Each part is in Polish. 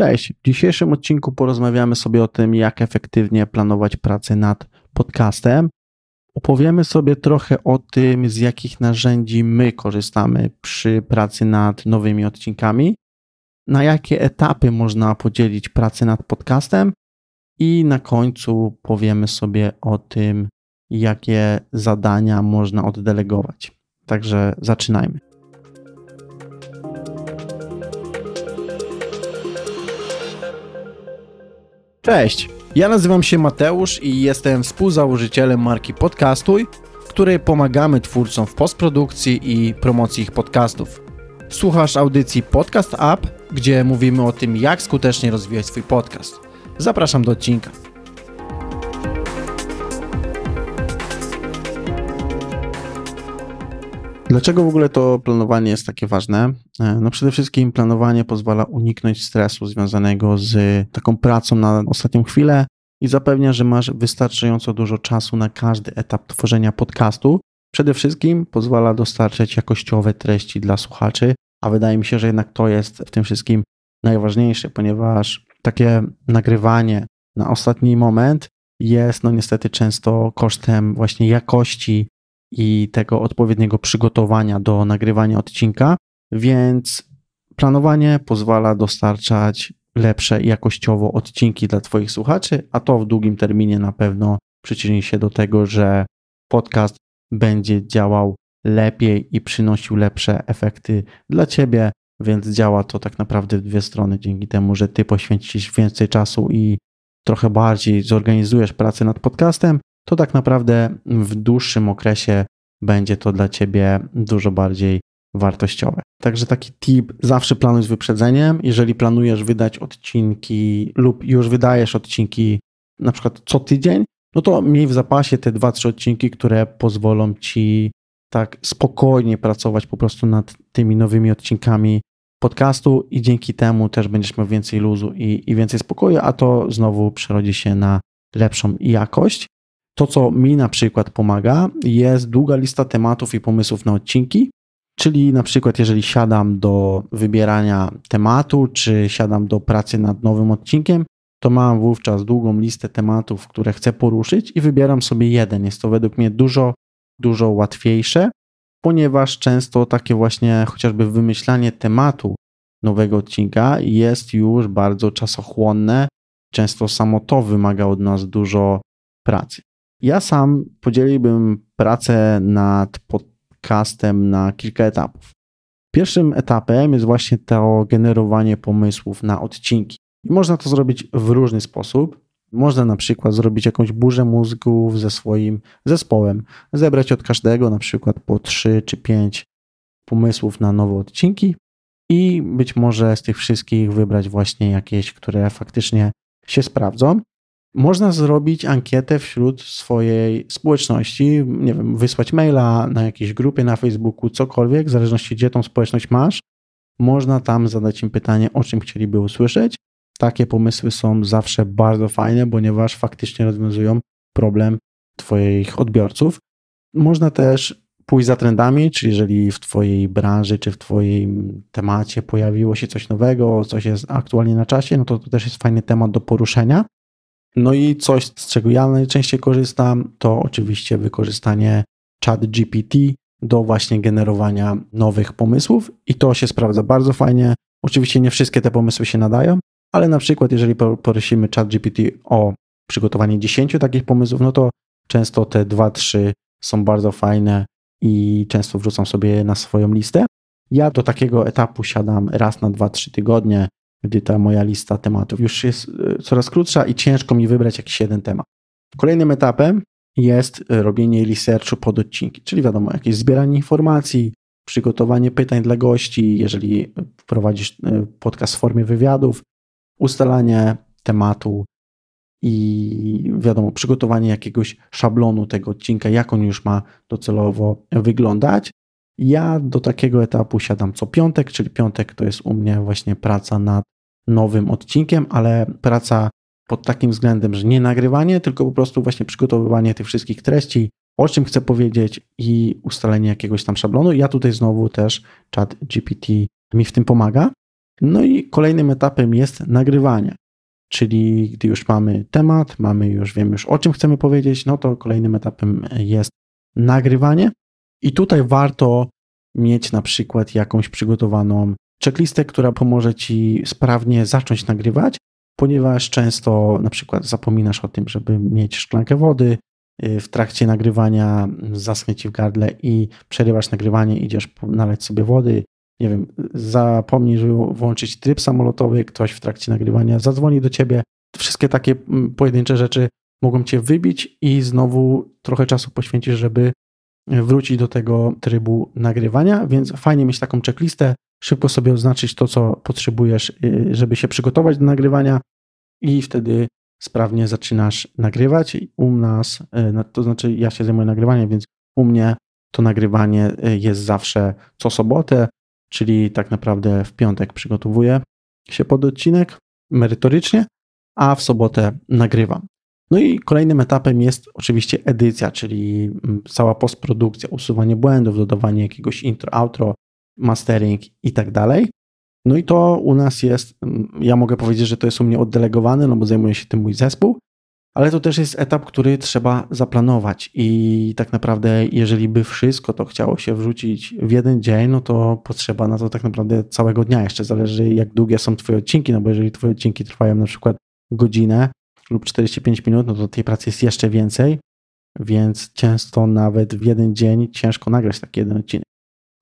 Cześć. W dzisiejszym odcinku porozmawiamy sobie o tym, jak efektywnie planować pracę nad podcastem. Opowiemy sobie trochę o tym, z jakich narzędzi my korzystamy przy pracy nad nowymi odcinkami, na jakie etapy można podzielić pracę nad podcastem i na końcu powiemy sobie o tym, jakie zadania można oddelegować. Także zaczynajmy. Cześć, ja nazywam się Mateusz i jestem współzałożycielem marki Podcastuj, w której pomagamy twórcom w postprodukcji i promocji ich podcastów. Słuchasz audycji Podcast App, gdzie mówimy o tym, jak skutecznie rozwijać swój podcast. Zapraszam do odcinka. Dlaczego w ogóle to planowanie jest takie ważne? E, no przede wszystkim planowanie pozwala uniknąć stresu związanego z taką pracą na ostatnią chwilę i zapewnia, że masz wystarczająco dużo czasu na każdy etap tworzenia podcastu. Przede wszystkim pozwala dostarczać jakościowe treści dla słuchaczy, a wydaje mi się, że jednak to jest w tym wszystkim najważniejsze, ponieważ takie nagrywanie na ostatni moment jest no niestety często kosztem właśnie jakości i tego odpowiedniego przygotowania do nagrywania odcinka, więc planowanie pozwala dostarczać lepsze jakościowo odcinki dla Twoich słuchaczy, a to w długim terminie na pewno przyczyni się do tego, że podcast będzie działał lepiej i przynosił lepsze efekty dla Ciebie, więc działa to tak naprawdę w dwie strony. Dzięki temu, że Ty poświęcisz więcej czasu i trochę bardziej zorganizujesz pracę nad podcastem, to tak naprawdę w dłuższym okresie będzie to dla Ciebie dużo bardziej wartościowe. Także taki tip, zawsze planuj z wyprzedzeniem. Jeżeli planujesz wydać odcinki lub już wydajesz odcinki na przykład co tydzień, no to miej w zapasie te dwa, trzy odcinki, które pozwolą Ci tak spokojnie pracować po prostu nad tymi nowymi odcinkami podcastu i dzięki temu też będziesz miał więcej luzu i, i więcej spokoju, a to znowu przerodzi się na lepszą jakość. To, co mi na przykład pomaga, jest długa lista tematów i pomysłów na odcinki. Czyli na przykład, jeżeli siadam do wybierania tematu, czy siadam do pracy nad nowym odcinkiem, to mam wówczas długą listę tematów, które chcę poruszyć i wybieram sobie jeden. Jest to według mnie dużo, dużo łatwiejsze, ponieważ często takie właśnie chociażby wymyślanie tematu nowego odcinka jest już bardzo czasochłonne. Często samo to wymaga od nas dużo pracy. Ja sam podzieliłbym pracę nad podcastem na kilka etapów. Pierwszym etapem jest właśnie to generowanie pomysłów na odcinki. I można to zrobić w różny sposób. Można na przykład zrobić jakąś burzę mózgów ze swoim zespołem, zebrać od każdego na przykład po 3 czy 5 pomysłów na nowe odcinki i być może z tych wszystkich wybrać właśnie jakieś, które faktycznie się sprawdzą. Można zrobić ankietę wśród swojej społeczności, nie wiem, wysłać maila na jakiejś grupie na Facebooku, cokolwiek, w zależności gdzie tą społeczność masz. Można tam zadać im pytanie, o czym chcieliby usłyszeć. Takie pomysły są zawsze bardzo fajne, ponieważ faktycznie rozwiązują problem Twoich odbiorców. Można też pójść za trendami, czyli jeżeli w Twojej branży czy w Twoim temacie pojawiło się coś nowego, coś jest aktualnie na czasie, no to to też jest fajny temat do poruszenia. No i coś, z czego ja najczęściej korzystam, to oczywiście wykorzystanie chat GPT do właśnie generowania nowych pomysłów i to się sprawdza bardzo fajnie. Oczywiście nie wszystkie te pomysły się nadają, ale na przykład jeżeli prosimy chat GPT o przygotowanie 10 takich pomysłów, no to często te 2-3 są bardzo fajne i często wrzucam sobie na swoją listę. Ja do takiego etapu siadam raz na 2-3 tygodnie, gdy ta moja lista tematów już jest e, coraz krótsza i ciężko mi wybrać jakiś jeden temat. Kolejnym etapem jest e, robienie researchu pod odcinki, czyli wiadomo, jakieś zbieranie informacji, przygotowanie pytań dla gości, jeżeli prowadzisz e, podcast w formie wywiadów, ustalanie tematu i wiadomo, przygotowanie jakiegoś szablonu tego odcinka, jak on już ma docelowo wyglądać. Ja do takiego etapu siadam co piątek, czyli piątek to jest u mnie właśnie praca nad nowym odcinkiem, ale praca pod takim względem, że nie nagrywanie, tylko po prostu właśnie przygotowywanie tych wszystkich treści, o czym chcę powiedzieć i ustalenie jakiegoś tam szablonu. Ja tutaj znowu też chat GPT mi w tym pomaga. No i kolejnym etapem jest nagrywanie. Czyli gdy już mamy temat, mamy już, wiemy już o czym chcemy powiedzieć, no to kolejnym etapem jest nagrywanie. I tutaj warto mieć na przykład jakąś przygotowaną checklistę, która pomoże ci sprawnie zacząć nagrywać, ponieważ często na przykład zapominasz o tym, żeby mieć szklankę wody, y, w trakcie nagrywania zaschnie ci w gardle i przerywasz nagrywanie, idziesz nalać sobie wody, nie wiem, zapomnisz włączyć tryb samolotowy, ktoś w trakcie nagrywania zadzwoni do ciebie. Wszystkie takie mm, pojedyncze rzeczy mogą cię wybić i znowu trochę czasu poświęcisz, żeby wrócić do tego trybu nagrywania, więc fajnie mieć taką checklistę, szybko sobie oznaczyć to, co potrzebujesz, y, żeby się przygotować do nagrywania i wtedy sprawnie zaczynasz nagrywać. U nas, y, to znaczy ja się zajmuję nagrywaniem, więc u mnie to nagrywanie y, jest zawsze co sobotę, czyli tak naprawdę w piątek przygotowuję się pod odcinek merytorycznie, a w sobotę nagrywam. No i kolejnym etapem jest oczywiście edycja, czyli mm, cała postprodukcja, usuwanie błędów, dodawanie jakiegoś intro, outro, mastering i tak dalej. No i to u nas jest, mm, ja mogę powiedzieć, że to jest u mnie oddelegowane, no bo zajmuje się tym mój zespół, ale to też jest etap, który trzeba zaplanować i tak naprawdę, jeżeli by wszystko to chciało się wrzucić w jeden dzień, no to potrzeba na to tak naprawdę całego dnia. Jeszcze zależy, jak długie są Twoje odcinki, no bo jeżeli Twoje odcinki trwają na przykład godzinę lub 45 minut, no to tej pracy jest jeszcze więcej, więc często nawet w jeden dzień ciężko nagrać taki jeden odcinek.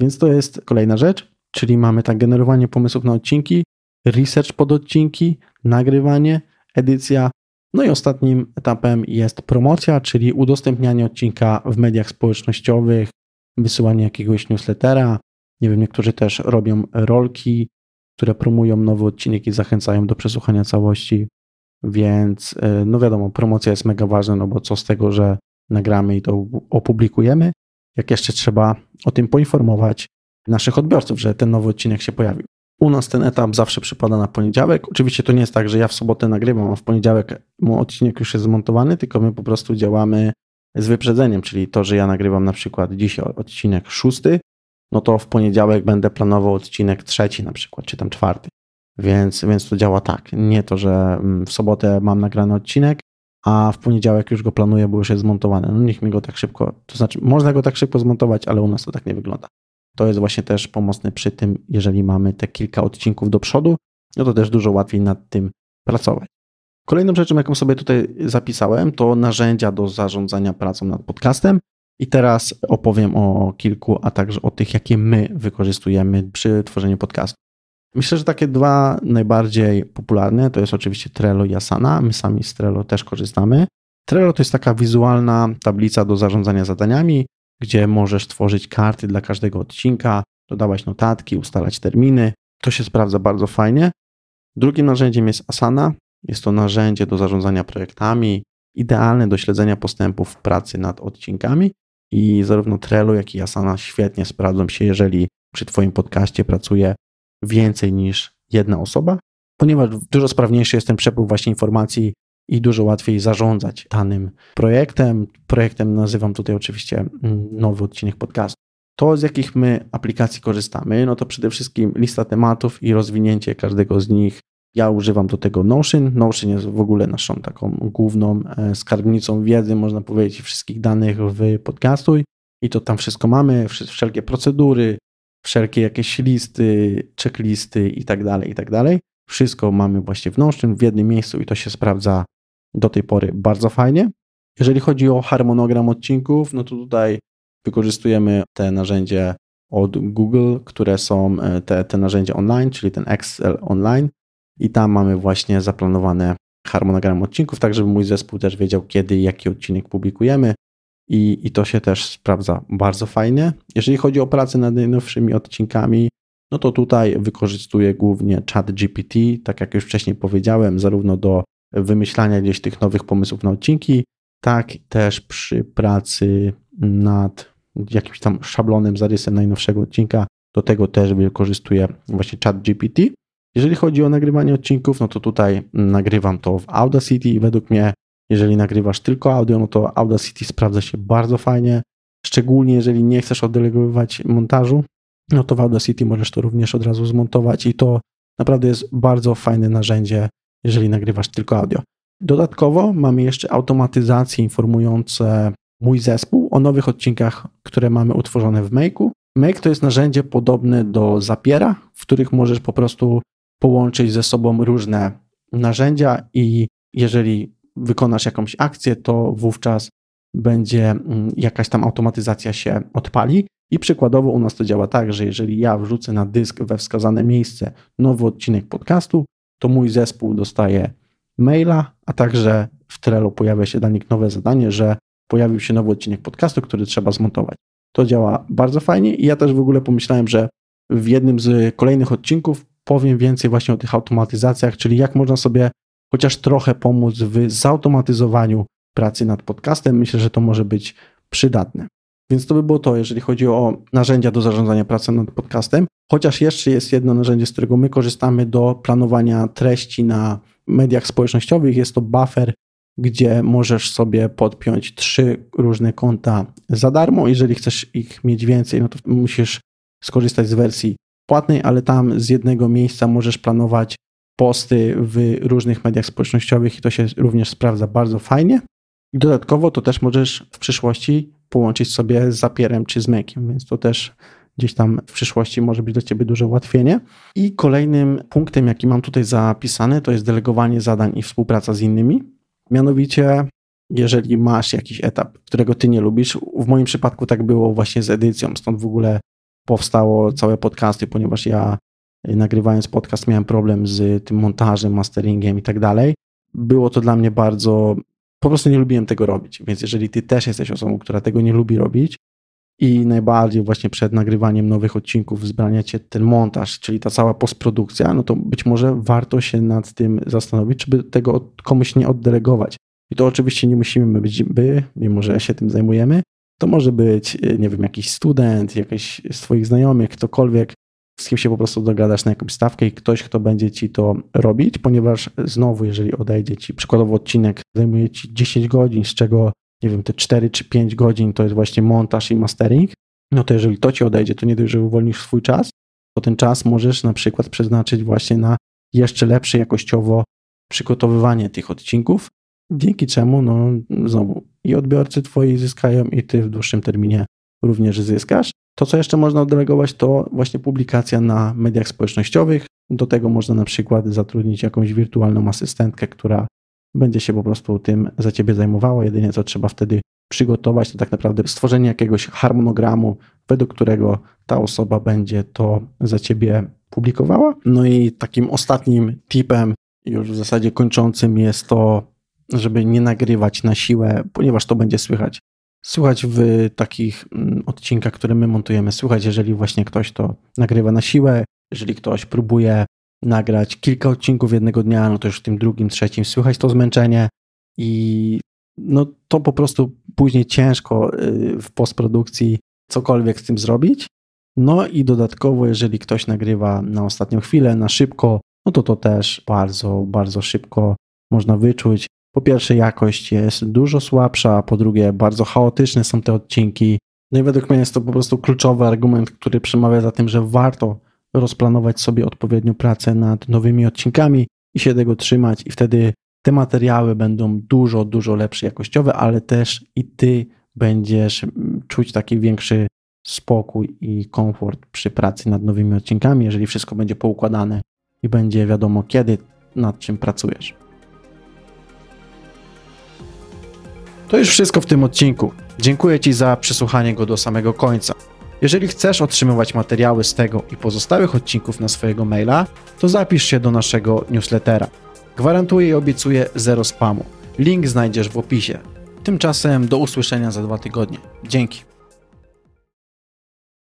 Więc to jest kolejna rzecz, czyli mamy tak generowanie pomysłów na odcinki, research pod odcinki, nagrywanie, edycja, no i ostatnim etapem jest promocja, czyli udostępnianie odcinka w mediach społecznościowych, wysyłanie jakiegoś newslettera. Nie wiem, niektórzy też robią rolki, które promują nowy odcinek i zachęcają do przesłuchania całości. Więc, e, no wiadomo, promocja jest mega ważna, no bo co z tego, że nagramy i to opublikujemy, jak jeszcze trzeba o tym poinformować naszych odbiorców, że ten nowy odcinek się pojawił. U nas ten etap zawsze przypada na poniedziałek. Oczywiście to nie jest tak, że ja w sobotę nagrywam, a w poniedziałek mój odcinek już jest zmontowany, tylko my po prostu działamy z wyprzedzeniem, czyli to, że ja nagrywam na przykład dzisiaj odcinek szósty, no to w poniedziałek będę planował odcinek trzeci na przykład, czy tam czwarty. Więc, więc to działa tak. Nie to, że mm, w sobotę mam nagrany odcinek, a w poniedziałek już go planuję, bo już jest zmontowany. No niech mi go tak szybko, to znaczy można go tak szybko zmontować, ale u nas to tak nie wygląda. To jest właśnie też pomocne przy tym, jeżeli mamy te kilka odcinków do przodu, no to też dużo łatwiej nad tym pracować. Kolejną rzeczą, jaką sobie tutaj zapisałem, to narzędzia do zarządzania pracą nad podcastem. I teraz opowiem o kilku, a także o tych, jakie my wykorzystujemy przy tworzeniu podcastu. Myślę, że takie dwa najbardziej popularne to jest oczywiście Trello i Asana. My sami z Trello też korzystamy. Trello to jest taka wizualna tablica do zarządzania zadaniami, gdzie możesz tworzyć karty dla każdego odcinka, dodawać notatki, ustalać terminy. To się sprawdza bardzo fajnie. Drugim narzędziem jest Asana. Jest to narzędzie do zarządzania projektami, idealne do śledzenia postępów pracy nad odcinkami i zarówno Trello, jak i Asana świetnie sprawdzą się, jeżeli przy Twoim podcaście pracuje więcej niż jedna osoba, ponieważ dużo sprawniejszy jest ten przepływ właśnie informacji i dużo łatwiej zarządzać danym projektem. Projektem nazywam tutaj oczywiście mm, nowy odcinek podcastu. To, z jakich my aplikacji korzystamy, no to przede wszystkim lista tematów i rozwinięcie każdego z nich. Ja używam do tego Notion. Notion jest w ogóle naszą taką główną e, skarbnicą wiedzy, można powiedzieć, wszystkich danych w podcastu i to tam wszystko mamy, wszelkie procedury, wszelkie jakieś listy, checklisty i tak dalej, i tak. Wszystko mamy właśnie w Notion w jednym miejscu i to się sprawdza do tej pory bardzo fajnie. Jeżeli chodzi o harmonogram odcinków, no to tutaj wykorzystujemy te narzędzie od Google, które są e, te, te narzędzia online, czyli ten Excel online i tam mamy właśnie zaplanowane harmonogram odcinków, tak żeby mój zespół też wiedział kiedy jaki odcinek publikujemy i, i to się też sprawdza bardzo fajnie. Jeżeli chodzi o pracę nad najnowszymi odcinkami, no to tutaj wykorzystuję głównie chat GPT, tak jak już wcześniej powiedziałem, zarówno do wymyślania gdzieś tych nowych pomysłów na odcinki, tak też przy pracy nad jakimś tam szablonem, zarysem najnowszego odcinka. Do tego też wykorzystuję właśnie chat GPT. Jeżeli chodzi o nagrywanie odcinków, no to tutaj nagrywam to w Audacity i według mnie, jeżeli nagrywasz tylko audio, no to Audacity sprawdza się bardzo fajnie, szczególnie jeżeli nie chcesz oddelegowywać montażu, no to w Audacity możesz to również od razu zmontować i to naprawdę jest bardzo fajne narzędzie, jeżeli nagrywasz tylko audio. Dodatkowo mamy jeszcze automatyzacje informujące mój zespół o nowych odcinkach, które mamy utworzone w Make'u. Make to jest narzędzie podobne do Zapiera, w których możesz po prostu połączyć ze sobą różne narzędzia i jeżeli wykonasz jakąś akcję, to wówczas będzie mm, jakaś tam automatyzacja się odpali. I przykładowo u nas to działa tak, że jeżeli ja wrzucę na dysk we wskazane miejsce nowy odcinek podcastu, to mój zespół dostaje maila, a także w Trello pojawia się dla nich nowe zadanie, że pojawił się nowy odcinek podcastu, który trzeba zmontować. To działa bardzo fajnie i ja też w ogóle pomyślałem, że w jednym z kolejnych odcinków powiem więcej właśnie o tych automatyzacjach, czyli jak można sobie chociaż trochę pomóc w zautomatyzowaniu pracy nad podcastem. Myślę, że to może być przydatne. Więc to by było to, jeżeli chodzi o narzędzia do zarządzania pracą nad podcastem. Chociaż jeszcze jest jedno narzędzie, z którego my korzystamy do planowania treści na mediach społecznościowych. Jest to Buffer, gdzie możesz sobie podpiąć trzy różne konta za darmo. Jeżeli chcesz ich mieć więcej, no to musisz skorzystać z wersji płatnej, ale tam z jednego miejsca możesz planować posty w różnych mediach społecznościowych i to się również sprawdza bardzo fajnie. Dodatkowo to też możesz w przyszłości połączyć sobie z Zapierem czy z Maciem, więc to też gdzieś tam w przyszłości może być dla Ciebie duże ułatwienie. I kolejnym punktem, jaki mam tutaj zapisany, to jest delegowanie zadań i współpraca z innymi. Mianowicie, jeżeli masz jakiś etap, którego Ty nie lubisz, w moim przypadku tak było właśnie z edycją, stąd w ogóle powstało całe podcasty, ponieważ ja nagrywając podcast miałem problem z tym montażem, masteringiem i tak dalej. Było to dla mnie bardzo, po prostu nie lubiłem tego robić, więc jeżeli ty też jesteś osobą, która tego nie lubi robić i najbardziej właśnie przed nagrywaniem nowych odcinków wzbrania cię ten montaż, czyli ta cała postprodukcja, no to być może warto się nad tym zastanowić, czy by tego komuś nie oddelegować. I to oczywiście nie musimy być by, mimo że się tym zajmujemy, to może być, nie wiem, jakiś student, jakiś z Twoich znajomych, ktokolwiek, z kim się po prostu dogadasz na jakąś stawkę i ktoś, kto będzie ci to robić, ponieważ znowu, jeżeli odejdzie ci, przykładowo odcinek zajmuje ci 10 godzin, z czego, nie wiem, te 4 czy 5 godzin to jest właśnie montaż i mastering, no to jeżeli to ci odejdzie, to nie dość, że uwolnisz swój czas, to ten czas możesz na przykład przeznaczyć właśnie na jeszcze lepsze jakościowo przygotowywanie tych odcinków, dzięki czemu, no znowu, i odbiorcy twoi zyskają, i ty w dłuższym terminie również zyskasz. To, co jeszcze można oddelegować, to właśnie publikacja na mediach społecznościowych. Do tego można na przykład zatrudnić jakąś wirtualną asystentkę, która będzie się po prostu tym za ciebie zajmowała. Jedynie co trzeba wtedy przygotować, to tak naprawdę stworzenie jakiegoś harmonogramu, według którego ta osoba będzie to za ciebie publikowała. No i takim ostatnim tipem, już w zasadzie kończącym, jest to, żeby nie nagrywać na siłę, ponieważ to będzie słychać Słychać w takich mm, odcinkach, które my montujemy, słychać, jeżeli właśnie ktoś to nagrywa na siłę, jeżeli ktoś próbuje nagrać kilka odcinków jednego dnia, no to już w tym drugim, trzecim słychać to zmęczenie i no to po prostu później ciężko y, w postprodukcji cokolwiek z tym zrobić. No i dodatkowo, jeżeli ktoś nagrywa na ostatnią chwilę, na szybko, no to to też bardzo, bardzo szybko można wyczuć. Po pierwsze, jakość jest dużo słabsza, po drugie, bardzo chaotyczne są te odcinki. No i według mnie jest to po prostu kluczowy argument, który przemawia za tym, że warto rozplanować sobie odpowiednią pracę nad nowymi odcinkami i się tego trzymać, i wtedy te materiały będą dużo, dużo lepsze jakościowe, ale też i ty będziesz czuć taki większy spokój i komfort przy pracy nad nowymi odcinkami, jeżeli wszystko będzie poukładane i będzie wiadomo, kiedy nad czym pracujesz. To już wszystko w tym odcinku. Dziękuję Ci za przesłuchanie go do samego końca. Jeżeli chcesz otrzymywać materiały z tego i pozostałych odcinków na swojego maila, to zapisz się do naszego newslettera. Gwarantuję i obiecuję zero spamu. Link znajdziesz w opisie. Tymczasem do usłyszenia za dwa tygodnie. Dzięki.